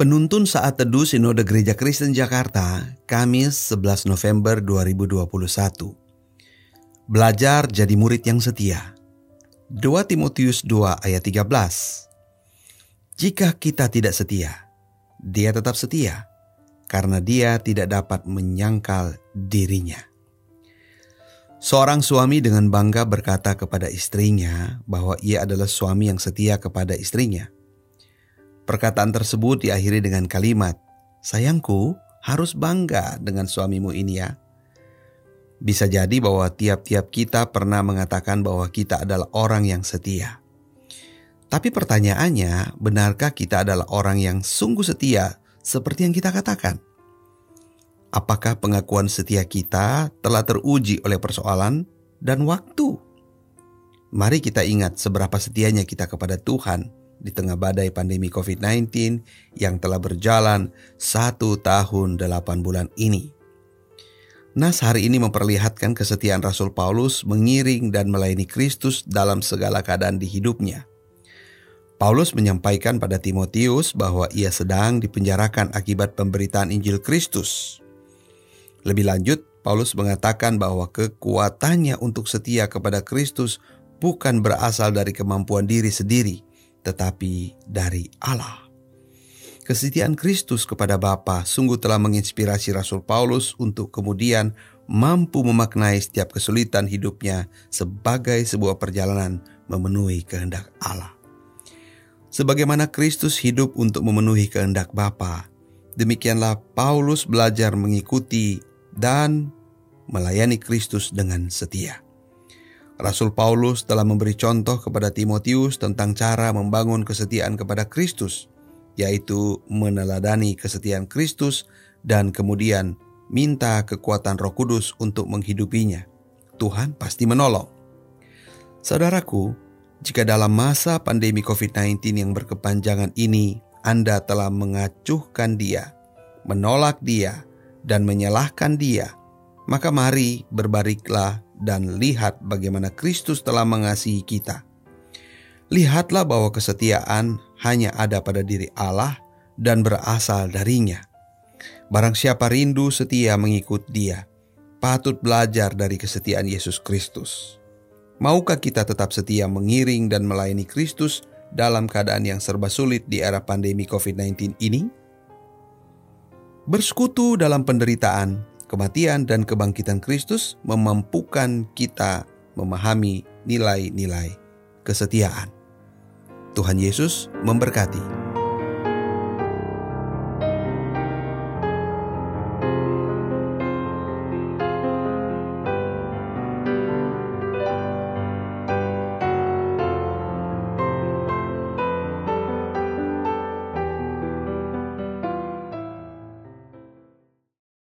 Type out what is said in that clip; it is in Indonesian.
Penuntun saat teduh Sinode Gereja Kristen Jakarta, Kamis 11 November 2021. Belajar jadi murid yang setia. 2 Timotius 2 ayat 13. Jika kita tidak setia, dia tetap setia, karena dia tidak dapat menyangkal dirinya. Seorang suami dengan bangga berkata kepada istrinya bahwa ia adalah suami yang setia kepada istrinya. Perkataan tersebut diakhiri dengan kalimat, "Sayangku, harus bangga dengan suamimu ini ya." Bisa jadi bahwa tiap-tiap kita pernah mengatakan bahwa kita adalah orang yang setia. Tapi pertanyaannya, benarkah kita adalah orang yang sungguh setia seperti yang kita katakan? Apakah pengakuan setia kita telah teruji oleh persoalan dan waktu? Mari kita ingat seberapa setianya kita kepada Tuhan di tengah badai pandemi COVID-19 yang telah berjalan satu tahun delapan bulan ini. Nas hari ini memperlihatkan kesetiaan Rasul Paulus mengiring dan melayani Kristus dalam segala keadaan di hidupnya. Paulus menyampaikan pada Timotius bahwa ia sedang dipenjarakan akibat pemberitaan Injil Kristus. Lebih lanjut, Paulus mengatakan bahwa kekuatannya untuk setia kepada Kristus bukan berasal dari kemampuan diri sendiri, tetapi dari Allah. Kesetiaan Kristus kepada Bapa sungguh telah menginspirasi Rasul Paulus untuk kemudian mampu memaknai setiap kesulitan hidupnya sebagai sebuah perjalanan memenuhi kehendak Allah. Sebagaimana Kristus hidup untuk memenuhi kehendak Bapa, demikianlah Paulus belajar mengikuti dan melayani Kristus dengan setia. Rasul Paulus telah memberi contoh kepada Timotius tentang cara membangun kesetiaan kepada Kristus, yaitu meneladani kesetiaan Kristus dan kemudian minta kekuatan Roh Kudus untuk menghidupinya. Tuhan pasti menolong. Saudaraku, jika dalam masa pandemi COVID-19 yang berkepanjangan ini Anda telah mengacuhkan Dia, menolak Dia, dan menyalahkan Dia, maka mari berbariklah dan lihat bagaimana Kristus telah mengasihi kita. Lihatlah bahwa kesetiaan hanya ada pada diri Allah dan berasal darinya. Barang siapa rindu setia mengikut Dia, patut belajar dari kesetiaan Yesus Kristus. Maukah kita tetap setia mengiring dan melayani Kristus dalam keadaan yang serba sulit di era pandemi COVID-19 ini? Bersekutu dalam penderitaan kematian dan kebangkitan Kristus memampukan kita memahami nilai-nilai kesetiaan. Tuhan Yesus memberkati.